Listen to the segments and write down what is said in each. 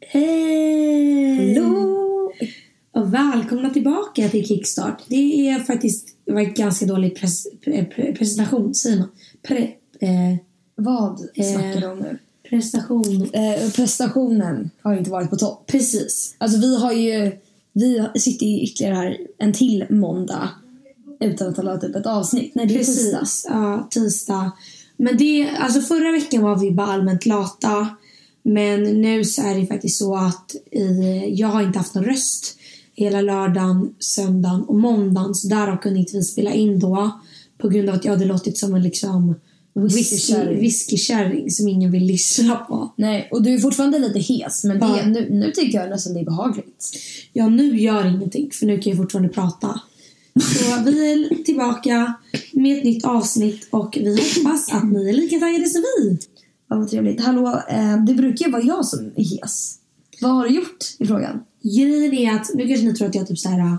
Hej! Hallå! Och välkomna tillbaka till Kickstart. Det är faktiskt det var en ganska dålig pres, pre, pre, presentation, säger man. Pre, eh, Vad Eh. snackar du om nu? prestation. Eh, prestationen har inte varit på topp. Precis. Alltså vi har ju, vi sitter ju ytterligare här en till måndag utan att ha lagt upp ett avsnitt. Nej, det är tisdag. Precis. Ja, tisdag. Men det, alltså förra veckan var vi bara allmänt lata. Men nu så är det faktiskt så att i, jag har inte haft någon röst hela lördagen, söndagen och måndagen. Så därav kunde inte vi spela in då. På grund av att jag hade låtit som en liksom Whiskykärring. whisky- whiskykärring som ingen vill lyssna på. Nej, och du är fortfarande lite hes men det, nu, nu tycker jag nästan det är behagligt. Ja, nu gör ingenting för nu kan jag fortfarande prata. Så vi är tillbaka med ett nytt avsnitt och vi hoppas att ni är lika taggade som vi. Ja, vad trevligt. Hallå, eh, det brukar ju vara jag som är hes. Vad har du gjort i frågan? Grejen är att, nu kanske ni tror att jag typ så här,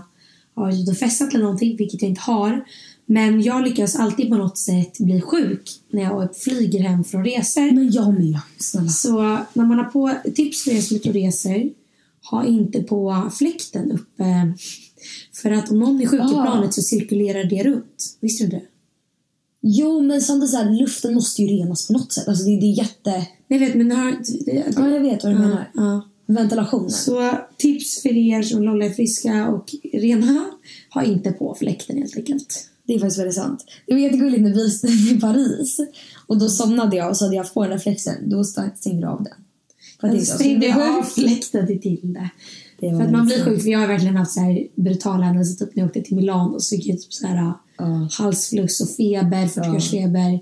har ute och festat eller någonting, vilket jag inte har. Men jag lyckas alltid på något sätt bli sjuk när jag flyger hem från resor. Men jag med. Snälla. Så när man har på tips för er som är ute och reser, ha inte på fläkten uppe. För att om någon är sjuk i Ah. planet så cirkulerar det runt. Visste du det? Jo, men samtidigt så här, luften måste ju renas på något sätt. Alltså det, det är jätte... Nej, vet, men har, Ja, jag vet vad du menar. Ja. Ventilationen. Så tips för er som lollar är friska och rena, ha inte på fläkten helt enkelt. Det är faktiskt väldigt sant. Det var jättegulligt när vi stod i Paris och då somnade jag och så hade jag haft på den där flexen. Då stängde jag av den. För att Jag jag stängde av fläkten till det. För att man blir sjuk. För jag har verkligen haft så här brutala händelser. Typ när jag åkte till Milano och så fick jag typ så här Ja. halsfluss och feber, 40-årsfeber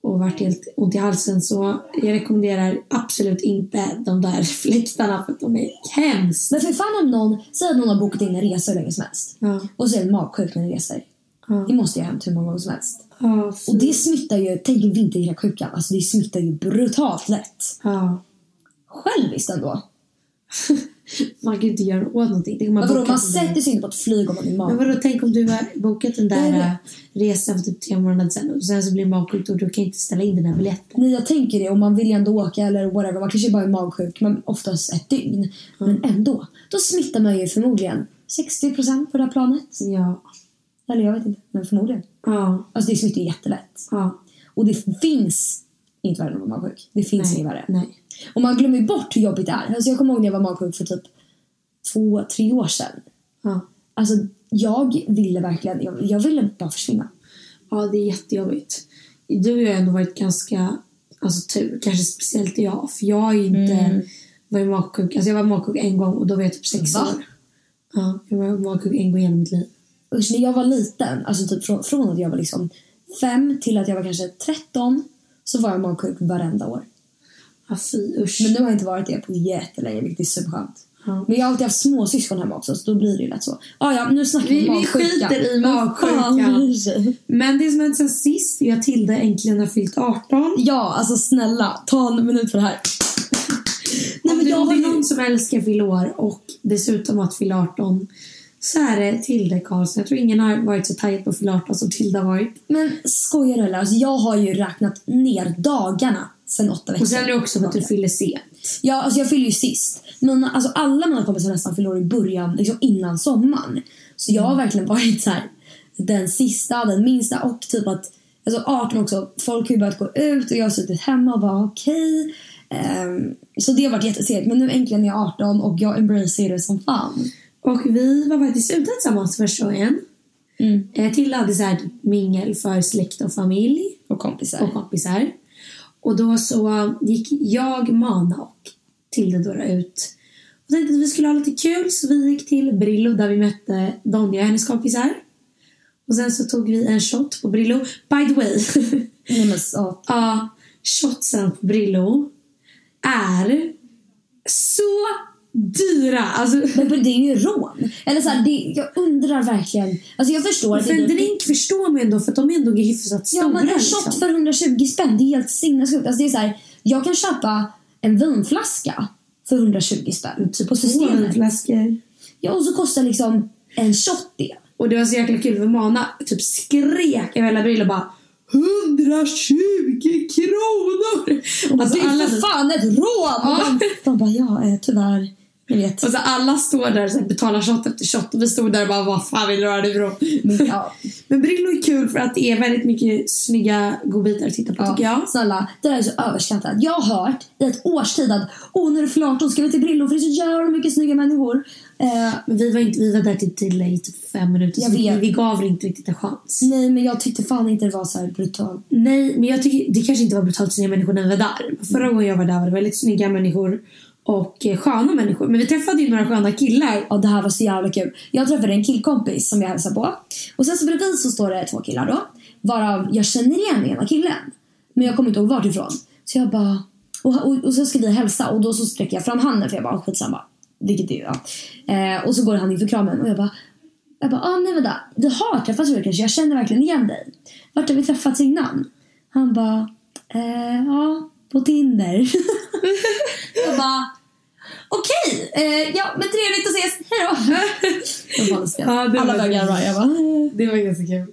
och varit helt ont i halsen. Så jag rekommenderar absolut inte de där fläktarna för att de är hemskt. Men för fan om någon, säg att någon har bokat in en resa hur länge som helst. Ja. Och så är det magsjuk när den reser. Ja. Det måste ju ha hänt hur många gånger som helst. Ja, Och det smittar ju, tänk vinterkräksjukan, alltså det smittar ju brutalt lätt. ja. Själviskt ändå. Man kan ju inte göra åt någonting. Tänk om Men vadå, man sätter sig inte på ett flyg om man är Men mag. vadå, tänk om du har bokat den där vet. äh, resan för typ tre månader sedan och sen så blir magsjuk och du kan inte ställa in den här biljetten. Nej, jag tänker det. Och man vill ju ändå åka eller whatever. Man kanske bara är magsjuk, men oftast ett dygn. Men ändå. Då smittar man ju förmodligen 60% på det här planet. Ja. Eller jag vet inte, men förmodligen. Ja. Alltså det smittar ju jättelätt. Ja. Och det finns inte värre än att vara magsjuk. Det finns Nej. inget värre. Nej. Och man glömmer bort hur jobbigt det är. Alltså jag kommer ihåg när jag var magsjuk för typ två, tre år sedan. Ja. Alltså jag ville verkligen, jag, jag ville bara försvinna. ja, det är jättejobbigt. Du och jag har ändå varit ganska alltså, tur. Kanske speciellt jag. För jag har inte Mm. varit magsjuk. Alltså jag var magsjuk en gång och då var jag typ sex Va? år. Ja, jag var magsjuk en gång i hela mitt liv. Usch, när jag var liten, alltså typ från, från att jag var liksom fem till att jag var kanske 13 så var jag magsjuk varenda år. Fy usch. Men nu har jag inte varit det på jättelänge, vilket är superskönt. Ja. Men jag har alltid haft småsyskon hemma också, så då blir det ju lätt så. Ah, ja, nu snackar vi Vi- om vi magsjuka. skiter i magsjuka. sig? Men det som hänt sen sist är att Tilda äntligen har fyllt 18. Ja, alltså snälla, ta en minut för det här. Nej, men om det har är någon som älskar fylla år och dessutom att fylla 18 så är det Tilda Karlsson. Jag tror ingen har varit så taggad på att fylla 18 som Tilda varit. Men skojar du eller? Alltså, jag har ju räknat ner dagarna sen åtta veckor. Och sen är det också för att du fyller sent. Ja, alltså jag fyller ju sist. Men alltså alla mina kompisar nästan fyller i början, liksom innan sommaren. Så jag har verkligen varit så här, den sista, den minsta och typ att, alltså 18 också, folk har ju börjat gå ut och jag har suttit hemma och bara okej. Ehm, så det har varit jättesegt. Men nu äntligen är jag 18 och jag embracerar det som fan. Och vi var faktiskt ute tillsammans första gången. Mm. Eh, Tilda hade så här mingel för släkt och familj Och kompisar. och kompisar. Och då så gick jag, Mana och Tilde då ut och tänkte att vi skulle ha lite kul så vi gick till Brillo där vi mötte Donja och hennes kompisar. Och sen så tog vi en shot på Brillo. By the way, Nej, men så, ja, shotsen på Brillo är så dyra. Alltså, men det är ju rån. Eller så här, det, jag undrar verkligen. Alltså jag förstår att för en drink förstår man ändå för att de är ändå hyfsat stora. Ja, men en shot liksom. för 120 spänn, det är helt sinnessjukt. Alltså det är så här, jag kan köpa en vinflaska för 120 spänn Typ på systemet. vinflaskor. Ja, och så kostar liksom en shot det. Och det var så jäkla kul för Mana typ skrek över hela Brillo bara 120 kronor! Alltså, det är alla, för fan ett rån! Ja. De, de bara, ja eh, tyvärr. Vet. alltså, alla står där och så betalar shot efter shot och vi stod där och bara vad fan vill du ha det ifrån? Men, ja, Men Brillo är kul för att det är väldigt mycket snygga godbitar att titta på tycker ja. jag. Snälla, det där är så överskattat. Jag har hört i ett års tid att åh, när du fyller 18 ska vi till Brillo för det är så jävla mycket snygga människor. Eh, Men vi var, inte, vi var där till, i typ fem minuter Jag så vi, vi gav inte riktigt en chans. nej, men jag tyckte fan inte det var så brutalt. Nej, men jag tycker det kanske inte var brutalt snygga människor när vi var där. Förra gången jag var där var det väldigt snygga människor och eh, sköna människor. Men vi träffade ju några sköna killar. Ja, det här var så jävla kul. Jag träffade en killkompis som jag hälsade på. Och sen så bredvid så står det två killar då. Varav jag känner igen ena killen. Men jag kommer inte ihåg vart ifrån. Så jag bara... Och, och, och så ska vi hälsa och då så sträcker jag fram handen för jag bara ah, skitsamma. Vilket det är ja. eh, Och så går han inför kramen och jag bara... Jag bara, ah, nej vänta. Vi har träffats förut kanske. Jag känner verkligen igen dig. Vart har vi träffats innan? Han bara, eh, ja, på Tinder. jag bara, okej, eh, ja men trevligt att ses, hejdå. Var. Ja, det Alla var började garva. Jag bara. Det var ganska kul.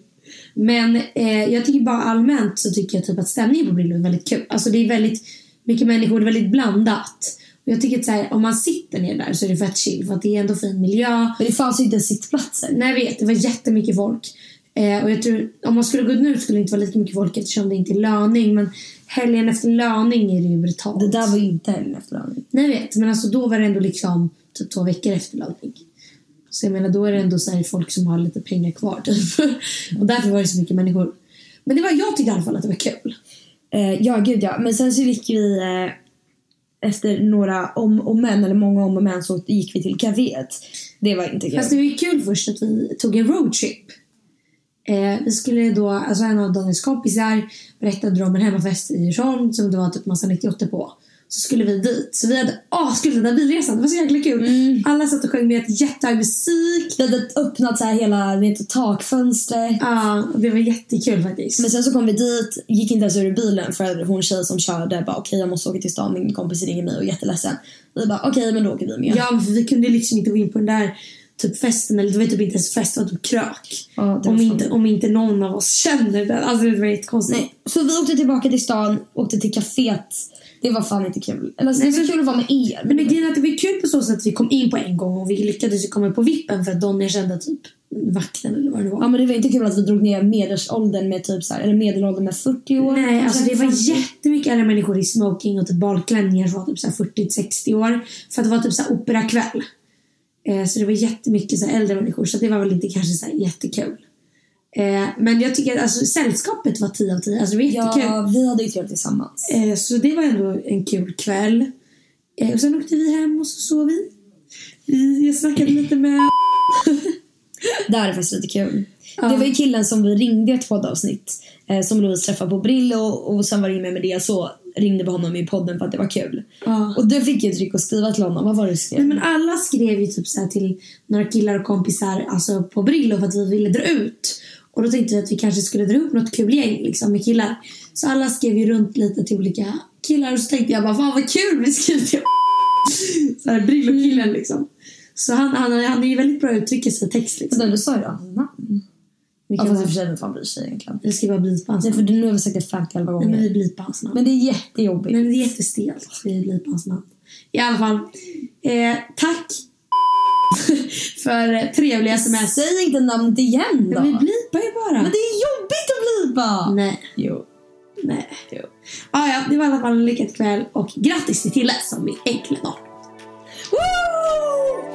Men eh, jag tycker bara allmänt så tycker jag typ att stämningen på Brillo är väldigt kul. Alltså det är väldigt mycket människor, det är väldigt blandat. Och jag tycker att så här, om man sitter ner där så är det fett chill för att det är ändå fin miljö. Men det fanns ju inte sittplatser. Nej jag vet, det var jättemycket folk. Eh, och jag tror, om man skulle gå ut nu skulle det inte vara lika mycket folk eftersom det inte är löning. Men helgen efter löning är det ju brutalt. Det där var ju inte helgen efter löning. Nej jag vet, men alltså då var det ändå liksom typ två veckor efter löning. Så jag menar då är det ändå så här folk som har lite pengar kvar typ. och därför var det så mycket människor. Men det var, jag tyckte i alla fall att det var kul. Eh, ja, gud ja. Men sen så gick vi eh, efter några om och men, eller många om och men, så gick vi till kaféet. Det var inte kul. Fast det var kul först att vi tog en roadtrip. Eh, vi skulle då, alltså en av Daniels kompisar berättade om en hemmafest i Djursholm som det var typ massa 98 på. Så skulle vi dit. Så vi hade askul den där bilresan. Det var så jäkla kul. Alla satt och sjöng med jättehög musik. Vi hade öppnat så här hela vet, takfönstret. Ja, och det var jättekul faktiskt. Men sen så kom vi dit, gick inte ens ur bilen för hon tjej som körde bara okej jag måste åka till stan, min kompis ringer mig och är jätteledsen. Vi bara okej men då åker vi med. Ja, för vi kunde liksom inte gå in på den där typ festen. Eller det var typ inte ens fest, det var typ krök. Ja, var om, inte, om inte någon av oss känner den. Alltså det var jättekonstigt. Nej. Så vi åkte tillbaka till stan, åkte till kaféet. Det var fan inte kul. Eller alltså, det var kul att vara med er. Men det, grejen att det var kul på så sätt att vi kom in på en gång och vi lyckades komma på vippen för att Donny kände typ vakten eller vad det var. Ja men det var inte kul att vi drog ner medelåldern med typ så här, eller medelåldern med 40 år. Nej, alltså det var 50. jättemycket äldre människor i smoking och typ balklänningar som var typ så här 40-60 år. För att det var typ så här operakväll. Eh, så det var jättemycket så äldre människor så det var väl inte kanske så jättekul. Eh, men jag tycker att alltså, sällskapet var 10 av 10. Alltså det var jättekul. Ja, vi hade ju trevligt tillsammans. Eh, så det var ändå en kul kväll. Och sen åkte vi hem och så sov vi. vi jag snackade lite med... Det här är faktiskt lite kul. Ja. Det var ju killen som vi ringde i ett poddavsnitt. Som Louise träffade på Brillo och sen var det med med det så ringde vi honom i podden för att det var kul. Ja. Och du fick ju tryck att skriva till honom. Vad var det du skrev? Nej, men alla skrev ju typ så till några killar och kompisar alltså på Brillo för att vi ville dra ut. Och då tänkte vi att vi kanske skulle dra upp något kul gäng liksom, med killar. Så alla skrev ju runt lite till olika killar och så tänkte jag bara fan vad kul vi skriver till så här Brillo-killen liksom. Så han, han, han är ju väldigt bra att uttrycka sig i text liksom. Men du sa ju hans namn. Vi Ja, kan fast i och för sig, vem fan bryr sig egentligen? vi ska bara blipa hans Nej, namn. för nu har vi sagt det 50 Nej, men gånger. vi blipar hans namn. Men det är jättejobbigt. Nej, men det är jättestelt. Vi blipar hans namn. I alla fall. Eh, tack för trevliga sms. Säg inte namnet igen då. Ja, vi blipar ju bara. Men det är jobbigt att blipa! Nej. Jo. Nej. jo. Ah, ja, det var i alla fall en lyckad kväll och grattis till Tille som är äntligen 18. Woo!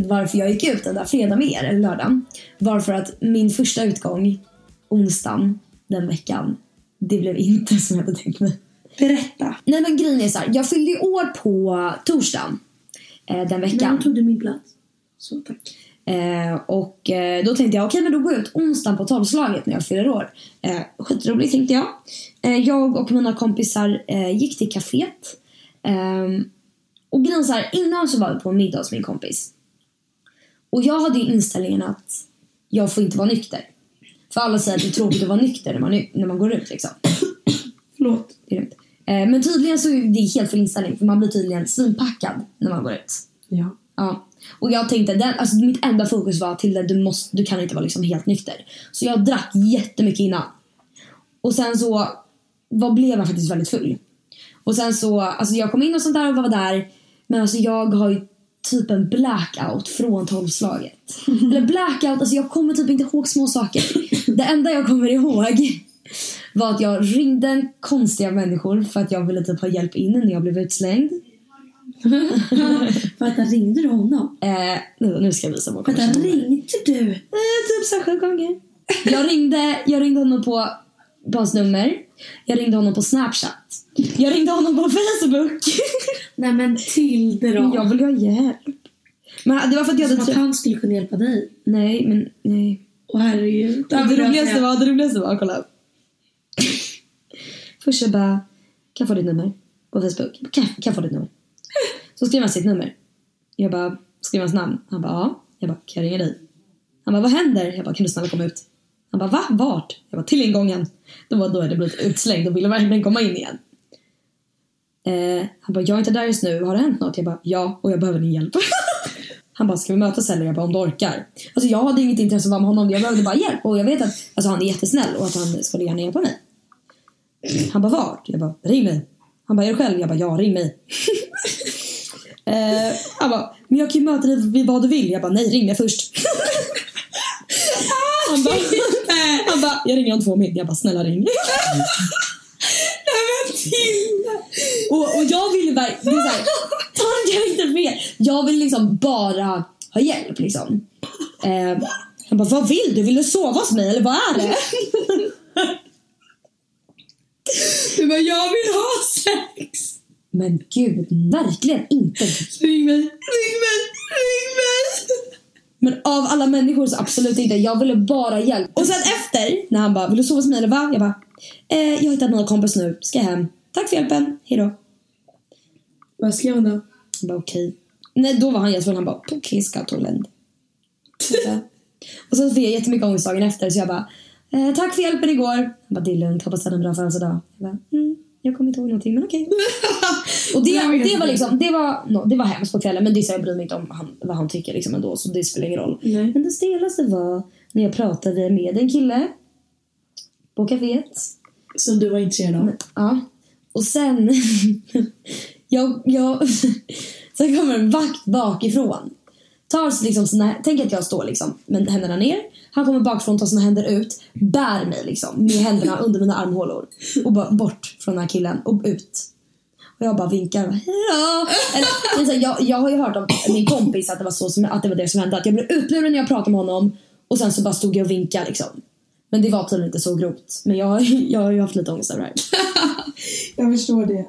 Till varför jag gick ut den där fredagen med er, eller lördagen, var för att min första utgång, onsdagen den veckan, det blev inte som jag hade tänkt mig. Berätta. Nej men grejen är så här, jag fyllde ju år på torsdagen eh, den veckan. tog du min plats. Så tack. Eh, och eh, då tänkte jag, okej men då går jag ut onsdagen på tolvslaget när jag fyller år. Eh, skitroligt tänkte jag. Eh, jag och mina kompisar eh, gick till kaféet. Eh, och grejen så här, innan så var vi på en middag hos min kompis. Och jag hade ju inställningen att jag får inte vara nykter. För alla säger att det är tråkigt att vara nykter när man, när man går ut liksom. Förlåt. Det är. Eh, men tydligen så är det helt fel inställning för man blir tydligen svinpackad när man går ut. Ja. Ja. Och jag tänkte, den, alltså mitt enda fokus var till du, måste, du kan inte vara liksom helt nykter. Så jag drack jättemycket innan. Och sen så var, blev jag faktiskt väldigt full. Och sen så, alltså jag kom in och sånt där och var där. Men alltså jag har ju typ en blackout från tolvslaget. Eller blackout, alltså jag kommer typ inte ihåg små saker. Det enda jag kommer ihåg var att jag ringde konstiga människor för att jag ville typ ha hjälp in när jag blev utslängd. Vänta, ringde du honom? Eh, nu, nu ska jag visa vår Vänta, ringde du? Eh, typ så sju gånger. Jag ringde, jag ringde honom på, på hans nummer. Jag ringde honom på Snapchat. Jag ringde honom på Facebook. Nej men Tilde då. Jag ville ha hjälp. Men det var för att jag Som hade att träffat... han skulle kunna hjälpa dig. Nej, men nej. Åh herregud. Det, roligaste var, det roligaste var, kolla. Först jag bara, kan jag få ditt nummer? På Facebook. Kan, kan jag få ditt nummer? Så skrev han sitt nummer. Jag bara, skrev hans namn. Han bara, ja. Jag bara, kan jag ringa dig? Han bara, vad händer? Jag bara, kan du snälla komma ut? Han bara, va? Vart? Jag var till ingången. Då var då hade jag blivit utslängd och ville verkligen komma in igen. Eh, han bara, jag är inte där just nu. Har det hänt något? Jag bara, ja. Och jag behöver din hjälp. Han bara, ska vi mötas eller? Jag bara, om du orkar. Alltså jag hade inget intresse av att vara med honom. Jag behövde bara hjälp. Och jag vet att alltså, han är jättesnäll och att han skulle gärna hjälpa mig. Han bara, vart? Jag bara, ring mig. Han bara, är du själv? Jag bara, ja, ring mig. eh, han bara, men jag kan ju möta dig vid vad du vill. Jag bara, nej, ring mig först. han bara, han bara, jag ringer om två min. Jag bara, snälla ring. och, och jag ville verkligen, det är så här, tolka inte fel. Jag vill liksom bara ha hjälp liksom. Eh, han bara, vad vill du? Vill du sova hos mig eller vad är det? Du bara, jag vill ha sex. Men gud, verkligen inte. Ring mig, ring mig, ring mig. Men av alla människor så absolut inte. Jag ville bara hjälp. Och sen efter, när han bara, vill du sova hos mig eller va? Jag bara, eh, jag har hittat nya kompis nu. Ska hem. Tack för hjälpen. Hejdå. Vad skrev han då? Jag bara okej. Nej, då var han jättefull. Han bara, okej ska länd. Jag bara- Och sen fick jag jättemycket ångest dagen efter så jag bara, eh, tack för hjälpen igår. Han bara, det är lugnt. Hoppas du hade en bra födelsedag. Jag bara, mm, jag kommer inte ihåg någonting men okej. Och det, Det var liksom, det var, no, det var hemskt på kvällen men det är så jag bryr mig inte om han, vad han tycker liksom ändå så det spelar ingen roll. Nej. Men det stelaste var när jag pratade med en kille på kaféet. Som du var intresserad av? Ja. Och sen... jag, jag, sen kommer en vakt bakifrån. Tar liksom sina, tänk att jag står liksom med händerna ner. Han kommer bakifrån, tar sina händer ut, bär mig liksom med händerna under mina armhålor. Och bara bort från den här killen och ut. Och jag bara vinkar hejdå. Eller, så här, jag, jag har ju hört av min kompis att det var, så som, att det var det som hände. Att jag blev utburen när jag pratade med honom och sen så bara stod jag och vinkade liksom. Men det var tydligen inte så grovt. Men jag, jag har ju haft lite ångest över det här. Jag förstår det.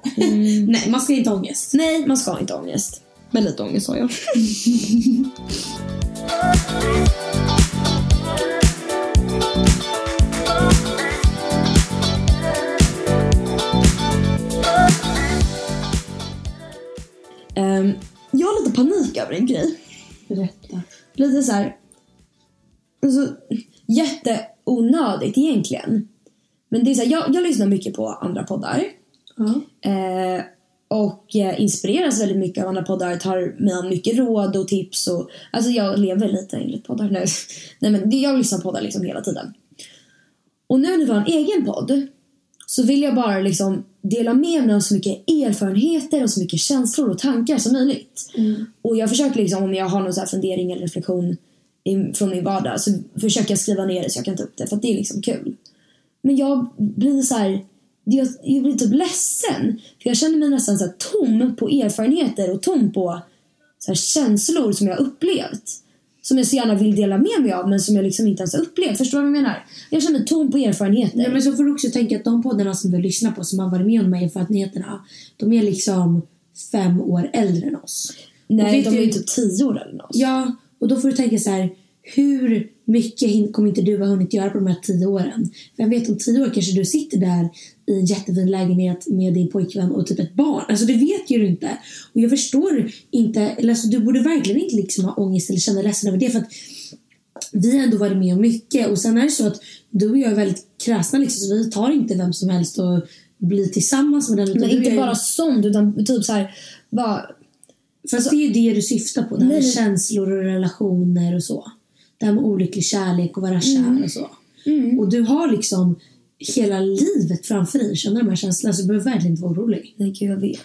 Nej, man ska inte ha ångest. Nej, man ska inte ha ångest. Men lite ångest har jag. Ehm, jag har lite panik över en grej. Berätta. Lite så här... Alltså, jätteonödigt egentligen. Men det är så här, jag, jag lyssnar mycket på andra poddar. Ja. Eh, och eh, inspireras väldigt mycket av andra poddar. Tar an mycket råd och tips. Och, alltså jag lever lite enligt poddar nu. Nej, men jag lyssnar på poddar liksom hela tiden. Och nu när vi har en egen podd så vill jag bara liksom dela med mig av så mycket erfarenheter och så mycket känslor och tankar som möjligt. Och jag försöker liksom om jag har någon så här fundering eller reflektion från min vardag så försöker jag skriva ner det så jag kan ta upp det för att det är liksom kul. Men jag blir så här, jag, jag blir typ ledsen. För jag känner mig nästan så tom på erfarenheter och tom på så här känslor som jag har upplevt. som jag så gärna vill dela med mig av men som jag liksom inte ens har upplevt. Förstår du vad jag menar? Jag känner mig tom på erfarenheter. Nej, men så får du också tänka att de poddarna som du lyssnar på som har varit med om de här erfarenheterna, de är liksom fem år äldre än oss. Nej, de är ju typ tio år eller något. Ja, och då får du tänka så här. Hur mycket kommer inte du ha hunnit göra på de här tio åren? För jag vet om tio år kanske du sitter där i en jättefin lägenhet med din pojkvän och typ ett barn. Alltså det vet ju du inte. Och jag förstår inte, eller alltså du borde verkligen inte liksom ha ångest eller känna ledsen över det. För att vi har ändå varit med om mycket. Och sen är det så att du och jag är väldigt kräsna liksom, så vi tar inte vem som helst och blir tillsammans med den. Men inte bara sånt utan typ så här, bara Fast det är ju det du syftar på. Det här med känslor och relationer och så. Det här med olycklig kärlek och vara kär Mm. och så. Och du har liksom hela livet framför dig. Känner de här känslorna så du behöver verkligen inte vara orolig. Nej gud jag vet.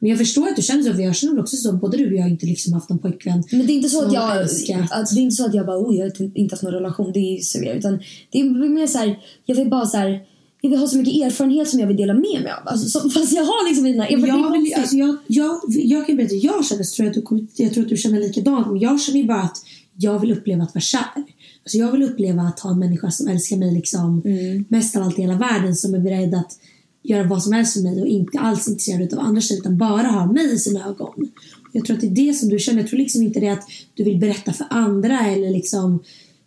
Men jag förstår att du känner så. För jag känner också så. Både du och jag har inte liksom haft någon pojkvän. Men det är inte så att Som jag, älskat. att, det är inte så att jag bara oj jag har inte haft någon relation, det är ju så utan det är mer så här, jag vill bara så här, jag vill ha så mycket erfarenhet som jag vill dela med mig av. Alltså, så, fast jag har liksom mina erfarenheter. Jag, vill, alltså jag, jag, jag kan berätta jag känner. Så tror jag, att du jag tror att du känner likadant. Men jag känner ju bara att jag vill uppleva att vara kär. Alltså jag vill uppleva att ha en människa som älskar mig liksom, mest av allt i hela världen. Som är beredd att göra vad som helst för mig och inte alls intresserad av andra tjejer utan bara ha mig i sina ögon. Jag tror att det är det som du känner. Jag tror liksom inte det att du vill berätta för andra eller liksom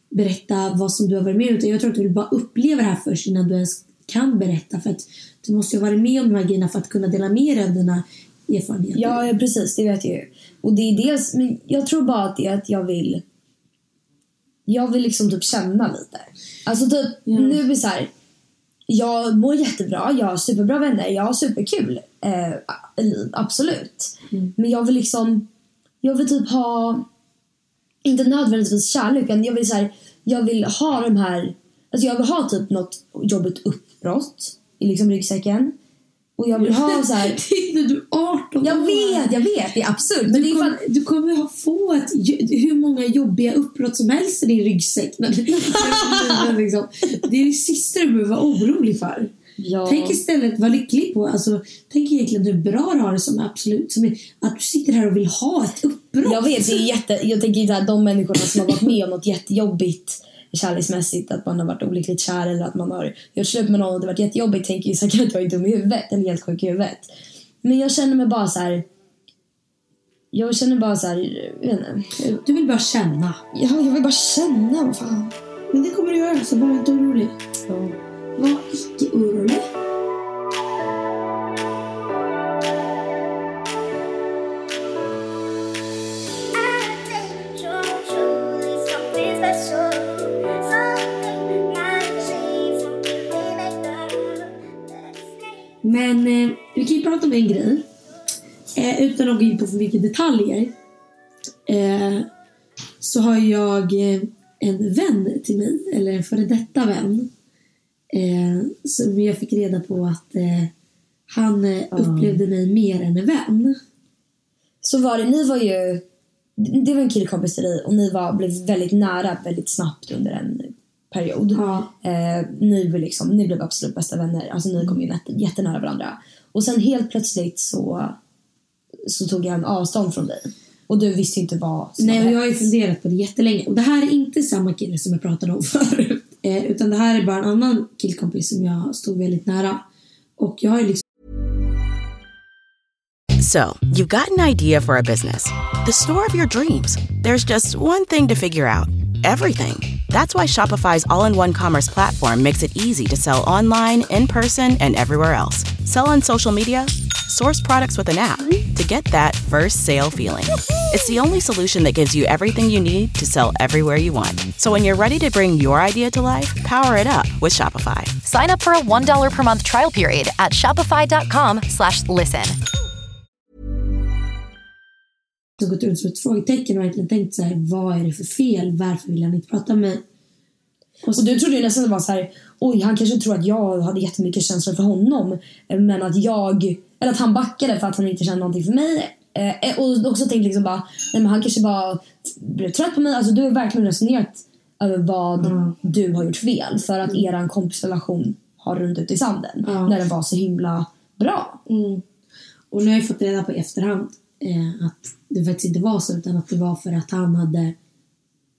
berätta vad som du har varit med om. Utan jag tror att du vill bara uppleva det här först innan du ens kan berätta. För att du måste ju ha varit med om de här grejerna för att kunna dela med dig av dina erfarenheter. Ja, ja, precis. Det vet jag ju. Och det är dels, men jag tror bara att det är att jag vill... Jag vill liksom typ känna lite. Alltså typ, Ja. nu är så här. Jag mår jättebra, jag har superbra vänner, jag har superkul. Eh, absolut. Men jag vill liksom... Jag vill typ ha... Inte nödvändigtvis kärlek, utan jag vill så här, Jag vill ha de här... Alltså jag vill ha typ något jobbigt uppbrott i liksom ryggsäcken. Och jag vill ha så här... Du är 18 Jag vet, jag vet. Det är absurt. Men det Du är fan... kommer, du kommer ha få ett, hur många jobbiga uppbrott som helst i din ryggsäck. Liksom. Det är det sista du behöver vara orolig för. Ja. Tänk istället vara lycklig på, alltså, tänk egentligen hur bra du har det som är absolut, som är, att du sitter här och vill ha ett uppbrott. Jag vet, det är jätte... Jag tänker inte att de människorna som har varit med om något jättejobbigt kärleksmässigt, att man har varit olyckligt kär eller att man har gjort slut med någon och det har varit jättejobbigt, tänker ju säkert att jag är dum i huvudet eller helt sjuk i huvudet. Men jag känner mig bara så här. Jag känner bara så här, jag vet inte. Du vill bara känna. Ja, jag vill bara känna, vad fan. Men det kommer du göra, så var inte orolig. Ja. Var icke orolig. Vi kan ju prata om en grej. Eh, utan att gå in på för mycket detaljer. Eh, så har jag eh, en vän till mig, eller en före detta vän. Eh, som jag fick reda på att eh, han eh, upplevde mig mer än en vän. Så var det, ni var ju... Det var en killkompis till dig och ni var, blev väldigt nära väldigt snabbt under en period. Ja. Eh, ni, blev liksom, ni blev absolut bästa vänner. Alltså ni kom ju jätte, jättenära varandra. Och sen helt plötsligt så, så tog han avstånd från dig. Och du visste inte vad som Nej, och jag har ju funderat på det jättelänge. Och det här är inte samma kille som jag pratade om förut. Eh, utan det här är bara en annan killkompis som jag stod väldigt nära. Och jag har ju liksom So, you've got an idea for a business. The store of your dreams. There's just one thing to figure out everything. That's why Shopify's all in one commerce platform makes it easy to sell online, in person, and everywhere else. Sell on social media, source products with an app to get that first sale feeling. It's the only solution that gives you everything you need to sell everywhere you want. So, when you're ready to bring your idea to life, power it up with Shopify. Sign up for a $1 per month trial period at shopify.com slash listen. Gått runt som ett frågetecken och verkligen tänkt så här, vad är det för fel? Varför vill han inte prata med mig? Och så, Och du trodde ju nästan det var så här, oj han kanske tror att jag hade jättemycket känslor för honom. eh, Men att jag, eller att han backade för att han inte kände någonting för mig. Eh, och också tänkte liksom bara, nej men han kanske bara blev trött på mig. Alltså du har verkligen resonerat över vad du har gjort fel. För att eran kompisrelation har runt ut i sanden. Ja. När den var så himla bra. mm. Och nu har jag fått reda på i efterhand eh, att det faktiskt inte var så utan att det var för att han hade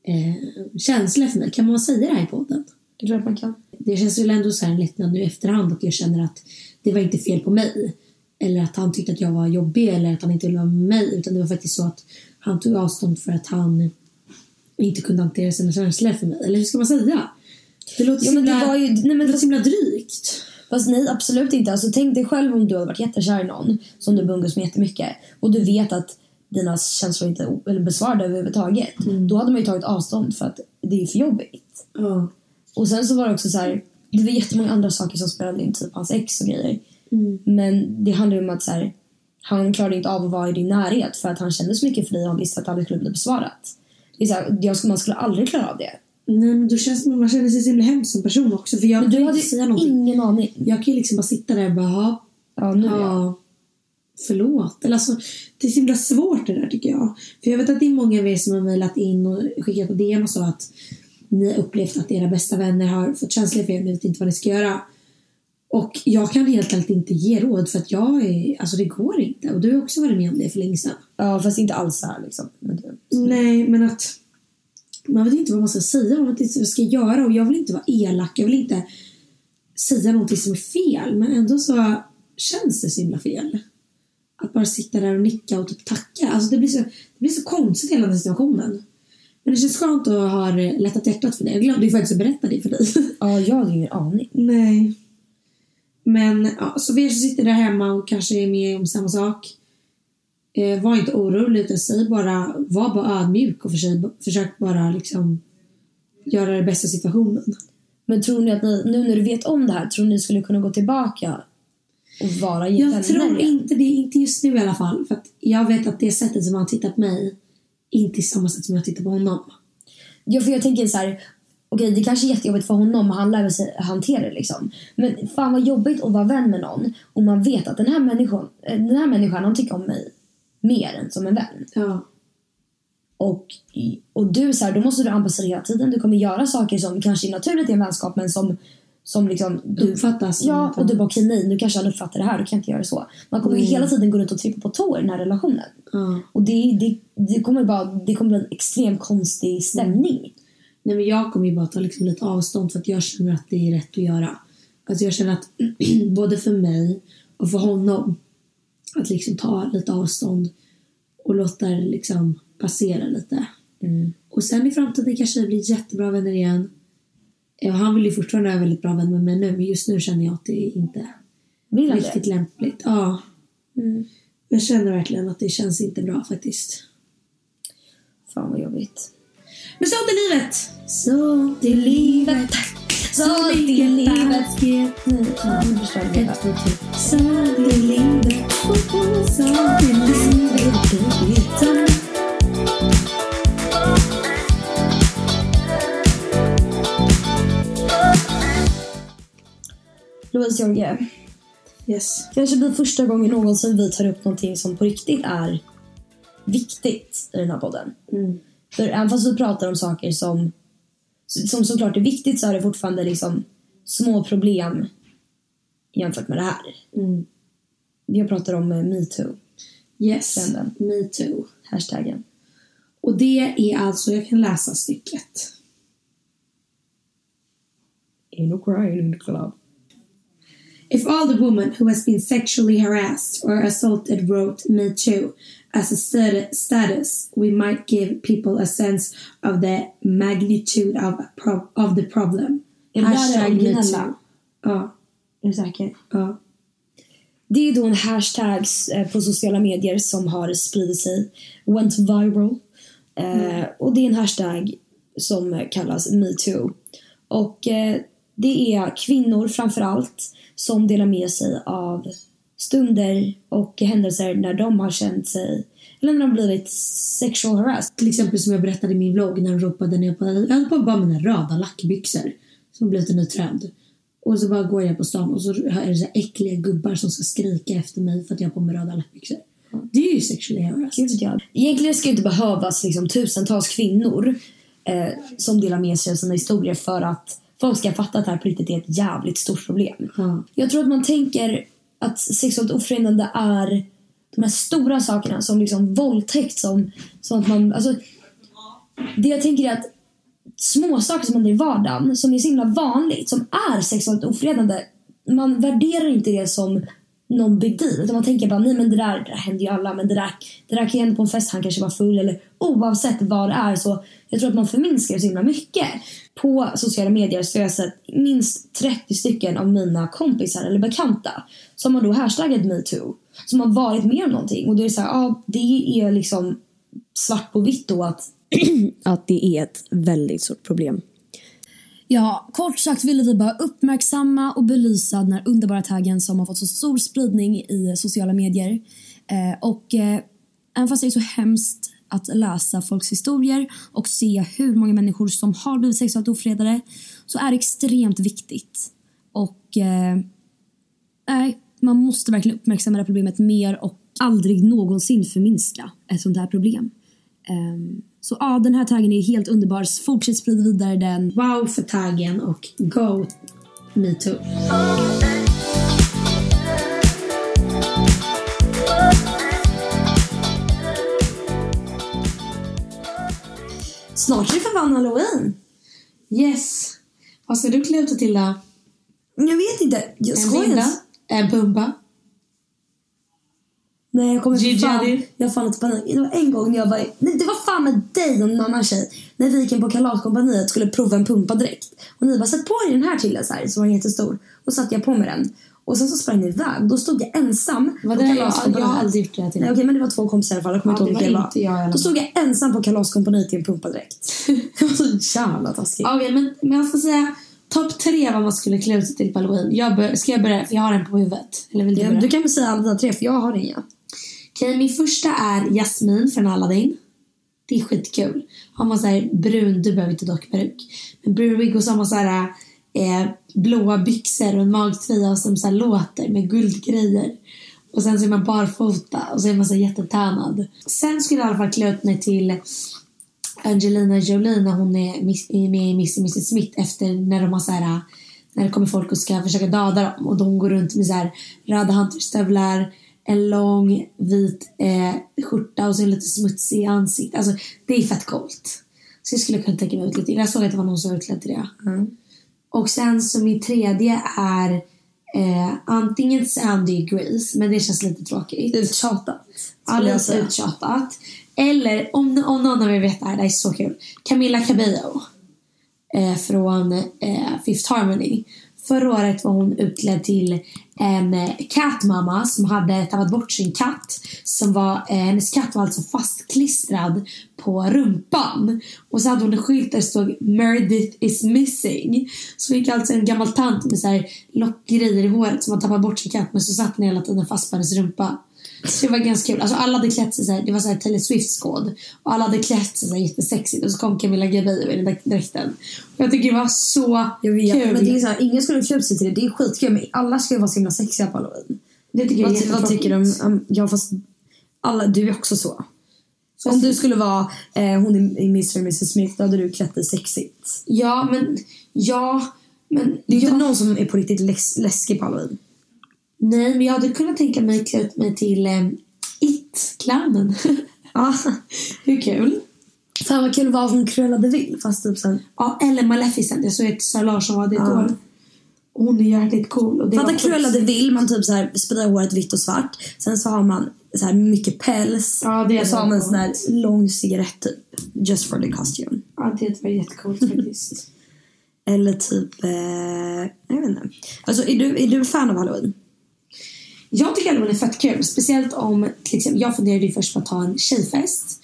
eh, känslor för mig. Kan man säga det här i podden? Det är klart man kan. Det känns väl ändå så här en lättnad nu i efterhand att jag känner att det var inte fel på mig. Eller att han tyckte att jag var jobbig eller att han inte ville vara med mig. Utan det var faktiskt så att han tog avstånd för att han inte kunde hantera sina känslor för mig. Eller hur ska man säga? Det låter så men det himla, var ju, nej, men det fast, så himla drygt. fast nej, absolut inte. Alltså, tänk dig själv om du hade varit jättekär i någon som du umgås med jättemycket och du vet att dina känslor inte eller besvarade överhuvudtaget. Då hade man ju tagit avstånd för att det är för jobbigt. Ja. Och sen så var det också så här, det var jättemånga andra saker som spelade in, typ hans ex och grejer. Men det handlar ju om att så här, han klarade inte av att vara i din närhet för att han kände så mycket för dig och han visste att det aldrig skulle bli besvarat. Det är så här, jag man skulle aldrig klara av det. Nej, men då känns att man känner sig så himla hemskt som person också. För jag Men du hade ingen aning. Jag kan ju liksom bara sitta där och bara, ja, Ja, nu ja. Förlåt. Eller alltså, det är så himla svårt det där tycker jag. För jag vet att det är många av er som har mejlat in och skickat på DM och så att ni har upplevt att era bästa vänner har fått känslor för er ni vet inte vad ni ska göra. Och jag kan helt enkelt inte ge råd för att jag är, alltså det går inte. Och du har också varit med om det för länge sedan. ja, fast inte alls så här liksom. Men du. Nej, men att man vet inte vad man ska säga, man vet inte vad man ska göra och jag vill inte vara elak, jag vill inte säga någonting som är fel men ändå så känns det så himla fel. Att bara sitta där och nicka och typ tacka, alltså det blir så, det blir så konstigt hela den situationen. Men det känns skönt att ha lättat hjärtat för det. Jag glömde ju faktiskt att berätta det för dig. Ja, jag hade ingen aning. Nej. Men ja, så vi som sitter där hemma och kanske är med om samma sak. Eh, var inte orolig utan säg bara, var bara ödmjuk och försök, försök bara liksom göra det bästa situationen. Men tror ni att ni, nu när du vet om det här, tror ni skulle kunna gå tillbaka och vara Jag tror inte det, inte just nu i alla fall. För att jag vet att det sättet som han tittar på mig inte är samma sätt som jag tittar på honom. Ja, för jag tänker så här. Okej, det kanske är jättejobbigt för honom och han lär sig hantera det liksom. Men fan vad jobbigt att vara vän med någon och man vet att den här människan, eh, den här människan han tycker om mig mer än som en vän. Ja. Och, och du så här, då måste du anpassa dig hela tiden. Du kommer göra saker som kanske är naturligt i en vänskap men som, som liksom du Uppfattas Ja, och du bara okej nej, nu kanske han uppfattar det här, du kan inte göra så. Man kommer ju hela tiden gå runt och trycka på tå i den här relationen. ja. Och det, det, det kommer bara det kommer bli en extremt konstig stämning. Nej men jag kommer ju bara ta liksom lite avstånd för att jag känner att det är rätt att göra. Alltså jag känner att både för mig och för honom att liksom ta lite avstånd och låta det liksom passera lite. Och sen i framtiden kanske vi blir jättebra vänner igen. Och han vill ju fortfarande vara väldigt bra vän med mig nu men just nu känner jag att det inte är Vill han riktigt det? lämpligt. Ja. Jag känner verkligen att det känns inte bra faktiskt. Fan vad jobbigt. Men sånt är livet! Sånt är livet. Sånt är livet. Ja. Ett, två, tre. Sånt är livet. Sånt är livet. Louise Jorge, Yes. kanske blir första gången någonsin vi tar upp någonting som på riktigt är viktigt i den här podden. Mm. För även fast vi pratar om saker som, som såklart är viktigt så är det fortfarande liksom små problem jämfört med det här. Mm. Jag pratar om eh, metoo, Yes. Trenden. Me too. hashtaggen. Och det är alltså, jag kan läsa stycket. Ain't no crying in the club. If all the women who has been sexually harassed or assaulted wrote Me Too as a stat- status, we might give people a sense of the magnitude of, of the problem. Är det där originella? Ja, Är du säker? ja. Det är då en hashtag eh, på sociala medier som har spridit sig. Went viral. Eh, och det är en hashtag som kallas metoo. Och eh, det är kvinnor framför allt som delar med sig av stunder och händelser när de har känt sig eller när de har blivit sexual harassed. Till exempel som jag berättade i min vlogg när de ropade ner på, jag hade på bara mina röda lackbyxor som blivit en ny trend. Och så bara går jag på stan och så är det så äckliga gubbar som ska skrika efter mig för att jag har på mig röda lackbyxor. Det är ju sexually harassed. Gud, ja. Egentligen ska det inte behövas liksom, tusentals kvinnor eh, som delar med sig av sina historier för att folk ska fatta att det här på riktigt är ett jävligt stort problem. Ja. Jag tror att man tänker att sexuellt ofredande är de här stora sakerna som liksom våldtäkt som, som att man, alltså det jag tänker är att små saker som händer i vardagen som är så himla vanligt, som är sexuellt ofredande. Man värderar inte det som någon big deal. Utan man tänker bara, nej men det där, det där händer ju alla. Men det där, det där kan ju hända på en fest, han kanske var full. Eller oavsett vad det är så jag tror att man förminskar det så himla mycket. På sociala medier så har jag sett minst 30 stycken av mina kompisar eller bekanta som har då hashtaggat metoo. Som har varit med om någonting. Och då är det så här, ja det är liksom svart på vitt då att Att det är ett väldigt stort problem. Ja, kort sagt ville vi bara uppmärksamma och belysa den här underbara taggen som har fått så stor spridning i sociala medier. Eh, och eh, även fast det är så hemskt att läsa folks historier och se hur många människor som har blivit sexuellt ofredade så är det extremt viktigt. Och eh, nej, man måste verkligen uppmärksamma det här problemet mer och aldrig någonsin förminska ett sånt här problem. Ehm, så ja, den här taggen är helt underbar. Fortsätt sprida vidare den. Wow för taggen och go metoo. Snart är det för fan halloween. Yes. Vad ska du klä ut dig till då? Jag vet inte. Jag En skojar binda? ens. En pumpa? Nej, jag kommer fan, jag har fan lite panik. Det var en gång när jag var, nej, det var fan med dig och en annan tjej. När vi gick in på Kalaskompaniet och skulle prova en pumpadräkt. Och ni bara, sätt på dig den här till så här, så var jättestor. Och satte jag på mig den. Och sen så sprang ni iväg. Då stod jag ensam på det jag, jag har aldrig gjort det här till Nej, okej, men det var två kompisar i alla fall. Jag kommer Ja, inte ihåg det vilka var det jag alla Då stod jag ensam på Kalaskompaniet i en pumpadräkt. det var så jävla taskigt. Okej, men, men jag ska säga topp tre vad man skulle klä ut sig till på halloween. Jag bör, ska jag börja? För jag har en på huvudet. Eller vill du Ja, du kan väl säga alla dina tre, för jag har inga. Okej, min första är Jasmin från Aladdin. Det är skitkul. Har man så här brun, du behöver inte dock peruk. Men brun wig och så har man så här eh, blåa byxor och en magtröja som så här låter med guldgrejer. Och sen så är man barfota och så är man så jättetänad. Sen skulle jag i alla fall klä ut mig till Angelina Jolie när hon är är med i Miss Mrs Smith efter när de har så här när det kommer folk och ska försöka döda dem och de går runt med så här röda hunterstövlar en lång vit eh, skjorta och så lite smutsig i ansiktet. Alltså det är fett coolt. Så jag skulle kunna tänka mig ut lite. Jag såg att det var någon som var utklädd till det. Och sen så min tredje är eh, antingen Sandy Grease, men det känns lite tråkigt. Uttjatat. Ja, lite uttjatat. Eller om, om någon av er vet det här, det här är så kul. Camilla Cabello. Eh, från eh, Fifth Harmony. Förra året var hon utklädd till en kattmamma som hade tappat bort sin katt. Som var, eh, hennes katt var alltså fastklistrad på rumpan. Och så hade hon en skylt där det stod Meredith is missing. Så gick alltså en gammal tant med så här lockgrejer i håret som hade tappat bort sin katt men så satt den hela tiden fast på hennes rumpa. Så det var ganska kul. Alltså alla hade klätt sig så här, det var så här Taylor Swift-skåd. Och alla hade klätt sig så här jättesexigt och så kom Camilla Cabello i den där dräkten. Jag tycker det var så Jag vet, kul. men det är så här, ingen skulle klä sig till det. Det är skitkul, men alla ska ju vara så himla sexiga på halloween. det tycker jag är Vad, vad tycker du om. Ja, fast alla, du är också så. Om du skulle vara eh, hon i Mr och Mrs Smith, då hade du klätt dig sexigt. Ja, men... Ja, men... Det är ja, inte någon som är på riktigt läs, läskig på halloween. Nej, men jag hade kunnat tänka mig att klä ut mig till eh, It-clownen. Ja. Hur kul? Fan vad kul att vara som Cruella de Vil, fast typ sen... Ja, eller Maleficent. Jag såg att Sara Larsson var det ett Ja. år. Hon är jävligt cool. Och det Fatta var Cruella de Vil, man typ så här sprider håret vitt och svart. Sen så har man så här mycket päls. Ja, det är och så har man en sån här lång cigarett typ. Just for the costume. Ja, det var jättecoolt faktiskt. Eller typ... Eh, jag vet inte. Alltså är du, är du fan av halloween? Jag tycker halloween är fett kul. Speciellt om, till exempel, jag funderade ju först på att ta en tjejfest.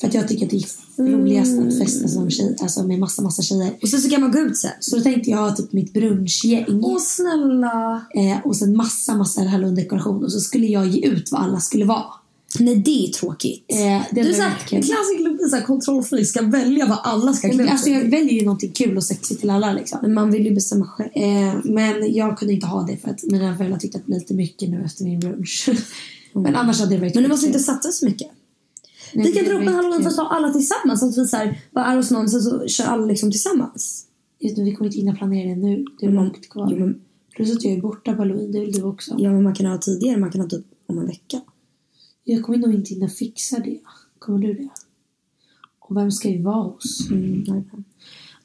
För att jag tycker att det är roligast att festa som tjej, alltså med massa, massa tjejer. Och sen så kan man gå ut sen. Så då tänkte jag ha typ mitt brunchgäng. Åh snälla. Eh, och sen massa, massa halloween-dekoration. Och så skulle jag ge ut vad alla skulle vara. Nej det är tråkigt. Eh, det du är var såhär, klassiker såhär kontrollfri ska välja vad alla ska klä Alltså jag väljer ju någonting kul och sexigt till alla liksom. Men man vill ju bestämma själv. Eh, men jag kunde inte ha det för att mina föräldrar tyckte att det blev lite mycket nu efter min brunch. men annars hade det varit Men du måste inte satsa så mycket. Nej, vi kan det dra upp var en halloween fast ha alla tillsammans. Så att vi såhär, bara är hos någon så, så kör alla liksom tillsammans. Just nu, vi kommer inte hinna planera det nu. Det är Mm. långt kvar. Jo, men- Plus att jag är borta på halloween, det vill du också. Ja men man kan ha tidigare, man kan ha typ om en vecka. Jag kommer nog inte hinna fixa det. Kommer du det? Och vem ska vi vara hos? Mm, nej, nej.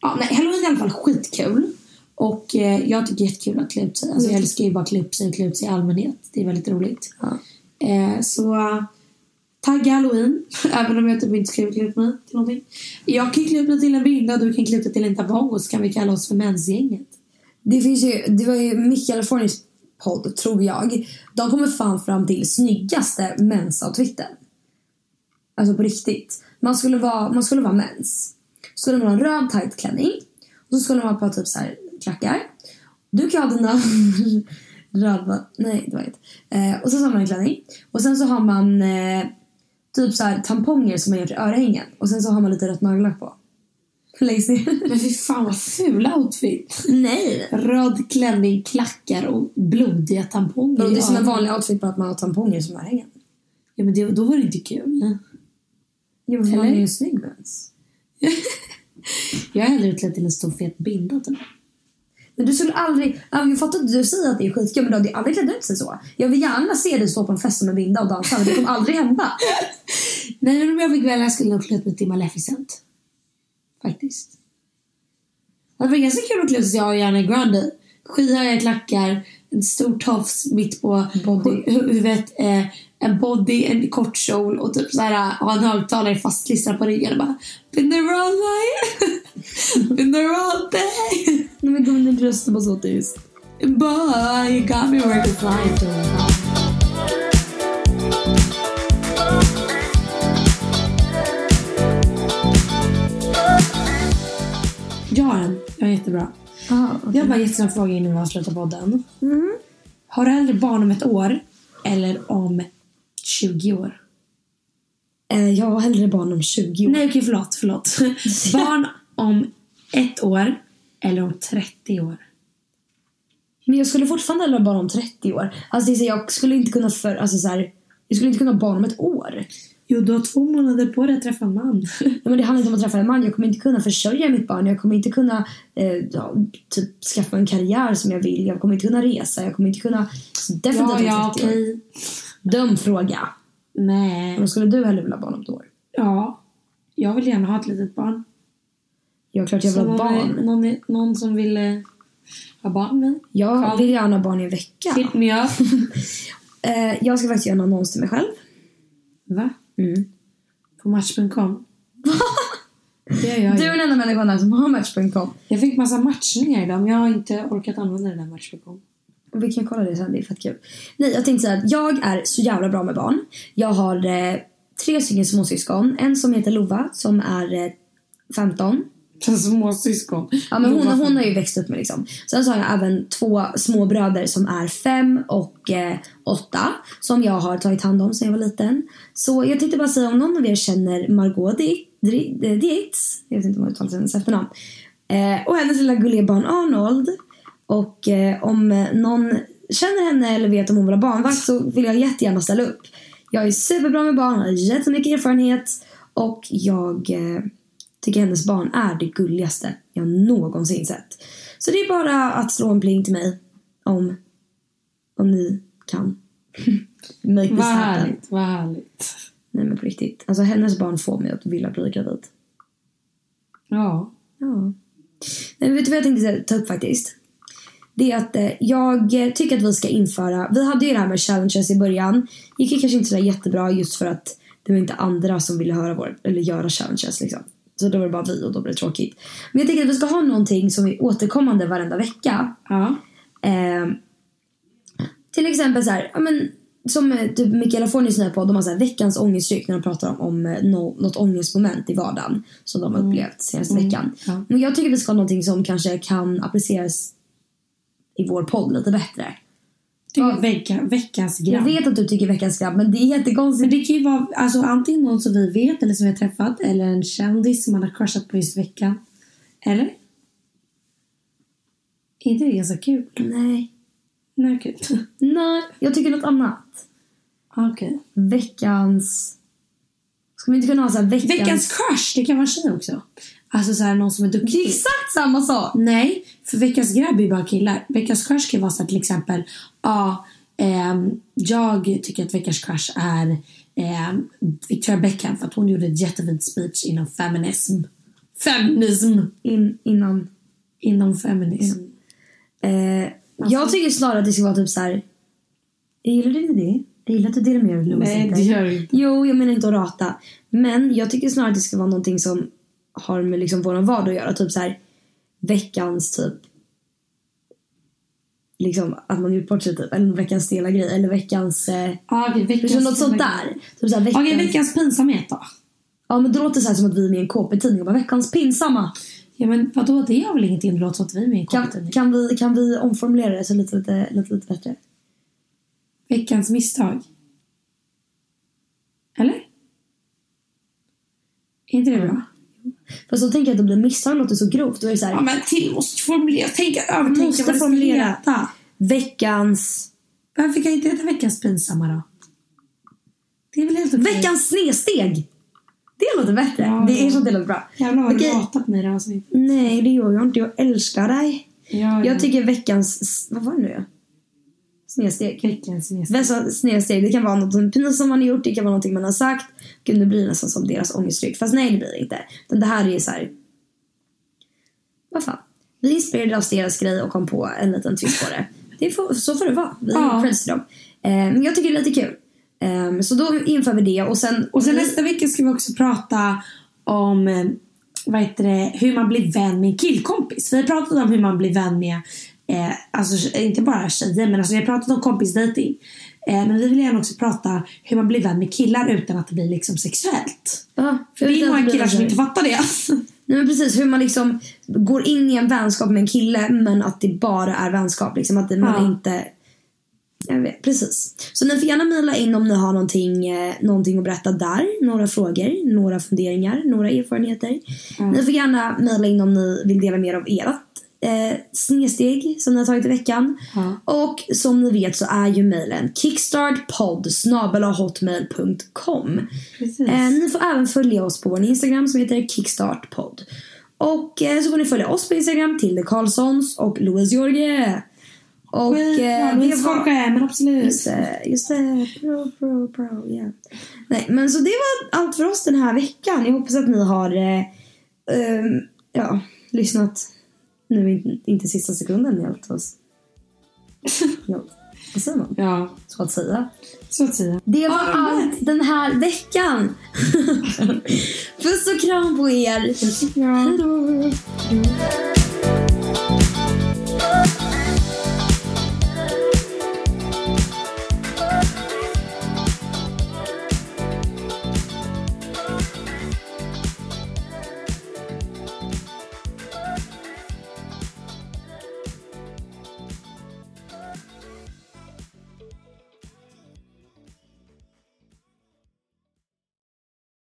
Ja, nej, halloween är i alla fall skitkul. Och eh, jag tycker det är jättekul att klä ut sig. Alltså, jag älskar ju bara att klä upp sig och klä ut sig i allmänhet. Det är väldigt roligt. Ja. Eh, så tagga halloween. Även om jag typ inte ska klä ut mig till någonting. Jag kan klä ut mig till en binda och du kan klä ut dig till en tampong och så kan vi kalla oss för mensgänget. Det finns ju, det var ju Mikael Fornis podd, tror jag. De kommer fan fram till snyggaste mensoutfiten. Alltså på riktigt. Man skulle vara, man skulle vara mens. Så skulle man ha en röd tight klänning. Och så skulle man ha på typ så här klackar. Du kan ha dina röda, nej det var inte. Eh, och så har man en klänning. Och sen så har man eh, typ så här tamponger som man gör till örhängen. Och sen så har man lite rött nagellack på. Ner. Men fy fan vad ful outfit. nej! Röd klänning, klackar och blodiga tamponger. Och det är som en Ja. vanlig outfit bara att man har tamponger som örhängen. Ja men det, då var det inte kul. Jo, men man är ju snygg mens. Jag är hellre utklädd till en stor fet binda typ. Men du skulle aldrig... ja, Jag fattar att du säger att det är skitkul men du hade aldrig klätt ut sig så. Jag vill gärna se dig stå på en fest med binda och dansa men det kommer aldrig hända. Nej men om jag fick välja skulle jag nog klä ut mig till Maleficent. Faktiskt. Det var ganska kul att klä sig till Ariana Grande. Skyhöga klackar, en stor tofs mitt på Body. hu- huvudet, eh, en body, en kort kjol och typ såhär, ha en högtalare fastklistrad på ryggen och bara Been there all night, been there all day, Nej men gumman din röst var så tyst. boy you got me ready to fly to Jag har en. Jag är jättebra. Ah, Jag har bara en jättesnabb fråga innan vi avslutar podden. Mm. Har du hellre barn om ett år eller om 20 år? eh, jag har hellre barn om 20 år. Nej, okej, förlåt. förlåt. barn om ett år eller om 30 år? Men jag skulle fortfarande hellre ha barn om 30 år. Alltså jag skulle inte kunna för... Alltså så här, jag skulle inte kunna ha barn om ett år. Jo, du har två månader på dig att träffa en man. Nej, men det handlar inte om att träffa en man. Jag kommer inte kunna försörja mitt barn. Jag kommer inte kunna eh, ja, typ, skaffa en karriär som jag vill. Jag kommer inte kunna resa. Jag kommer inte kunna... Så definitivt ja, ja, 30 år. okej. Dum fråga. Nej. Men skulle du hellre vilja ha barn om ett år? Ja. Jag vill gärna ha ett litet barn. Ja, klart jag vill ha barn. någon, någon som vill eh, ha barn med. Jag Ja. vill gärna ha barn i en vecka. Hit me up. Eh, jag ska faktiskt göra en annons till mig själv. Va? Mm. På Match.com? det gör jag Du är den enda människan här som har Match.com. Jag fick massa matchningar idag men jag har inte orkat använda den där Match.com. Vi kan kolla det sen, det är fett kul. Nej, jag tänkte säga att jag är så jävla bra med barn. Jag har eh, tre stycken småsyskon. En som heter Lova som är eh, 15. Småsyskon. Ja, men hon, hon har ju växt upp med liksom. Sen så har jag även två småbröder som är fem och eh, åtta. Som jag har tagit hand om sedan jag var liten. Så jag tänkte bara säga om någon av er känner Margot Di- Di- eh, Dietz. Jag vet inte om jag uttalar hennes efternamn. Eh, och hennes lilla gulliga barn Arnold. Och eh, om någon känner henne eller vet om hon vill ha barnvakt så vill jag jättegärna ställa upp. Jag är superbra med barn, har jättemycket erfarenhet och jag eh, tycker hennes barn är det gulligaste jag någonsin sett. Så det är bara att slå en pling till mig om, om ni kan. Make this Vad happen. härligt, vad härligt. Nej men på riktigt. Alltså hennes barn får mig att vilja bli gravid. Ja. Ja. Men vet du vad jag tänkte ta upp faktiskt? Det är att eh, jag tycker att vi ska införa, vi hade ju det här med challenges i början. gick ju kanske inte sådär jättebra just för att det var inte andra som ville höra vår, eller göra challenges liksom. Så då var det bara vi och då blev det tråkigt. Men jag tänker att vi ska ha någonting som är återkommande varenda vecka. Ja. Eh, till exempel så här, ja, men, som eh, typ Mikaela Fornis nya podd, de har så här, veckans ångestdryck när de pratar om, om eh, no, något ångestmoment i vardagen som de har upplevt senaste veckan. ja. Men jag tycker vi ska ha någonting som kanske kan appliceras i vår podd lite bättre. Typ vecka, veckans Jag grabb. vet att du tycker veckans grabb men det är Men jättekonstigt. det kan ju vara alltså, antingen någon som vi vet eller som vi har träffat eller en kändis som man har crushat på just veckan. Eller? Är inte det ganska kul? Nej. Nej, okej. Nej, jag tycker något annat. Okej. Veckans... Ska vi inte kunna ha så här veckans... Veckans crush, det kan vara tjej också. Alltså så här, någon som är Det är duktig. exakt samma sak! Nej, för veckans grabb är bara killar. Veckans crush kan vara så här, till exempel, ja, ehm, jag tycker att veckans crush är ehm, Victoria Beckham för att hon gjorde ett jättefint speech inom feminism. Feminism. In, innan. Inom feminism. Eh, jag tycker snarare att det ska vara typ så här. Gillar din idé. Jag gillar att du delar med dig av Nej, det gör du inte. Jo, jag menar inte att rata. Men jag tycker snarare att det ska vara någonting som har med liksom vår vardag att göra. Typ så här veckans typ liksom att man gjort bort sig typ. Eller veckans stela grej. Eller veckans... Eh, Ja, okej, veckans liksom något sånt där. Typ så här, veckans, Okej, veckans pinsamhet då? Ja men då låter det så här som att vi är med i en KP-tidning och bara veckans pinsamma. Ja, men vadå? Det har väl ingenting det låter som att vi är med i en Kan, kompetens. kan, vi, kan vi omformulera det så lite, lite, lite, lite bättre? Veckans misstag. Eller? Är inte det bra? Fast så tänker jag att det blir misstag låter så grovt. Då är det så här, Ja, men till måste formulera. Tänka, övertänka Måste vad det ska formulera. heta. veckans... Varför kan inte heta veckans pinsamma då? Det är väl helt okej? Veckans snedsteg! Det låter bättre. Ja, det är ja. så det låter bra. Jävlar vad du Okej. hatar på mig i det här avsnittet. Nej, det gör jag inte. Jag älskar dig. Ja, Jag tycker veckans... Vad var det nu? Snedsteg. Misstag. Veckans snedsteg. Det kan vara något pinsamt man har gjort. Det kan vara något man har sagt. Gud, nu blir det nästan som deras ångestryck. Fast nej, det blir det inte. Men det här är så här... Vad fan. Vi inspirerade av deras grej och kom på en liten twist på det. det får, så får det vara. Vi Ja. creds till dem. Eh, jag tycker det är lite kul. Eh, Så då inför vi det och sen... Och sen nästa vecka ska vi också prata om eh, vad heter det, hur man blir vän med en killkompis. Vi har pratat om hur man blir vän med, eh, alltså inte bara tjejer, men alltså vi har pratat om kompisdating. Eh, men vi vill gärna också prata hur man blir vän med killar utan att det blir liksom sexuellt. Ja, För det är många killar som inte fattar det. Nej men precis, hur man liksom går in i en vänskap med en kille men att det bara är vänskap. Liksom att man Ja. inte... Jag vet, precis. Så ni får gärna mejla in om ni har någonting, eh, någonting att berätta där. Några frågor, några funderingar, några erfarenheter. Ni får gärna mejla in om ni vill dela mer av ert eh, snedsteg som ni har tagit i veckan. Ja. Och som ni vet så är ju mejlen kickstartpodd hotmail.com. Eh, ni får även följa oss på vår Instagram som heter kickstartpodd. Och eh, så får ni följa oss på Instagram, Tilde Karlssons och Louise Jorge. Och Skit, eh, ja, det var... men absolut. Just det, just det. Bro, bro, bro, yeah. Nej, men så det var allt för oss den här veckan. Jag hoppas att ni har eh, ehm, ja, lyssnat nu, inte, inte sista sekunden helt oss. Ja, vad säger man? Ja, Så att säga. så att säga. Det var Ja, allt den här veckan. Puss och kram på er. Puss och kram. Hej då.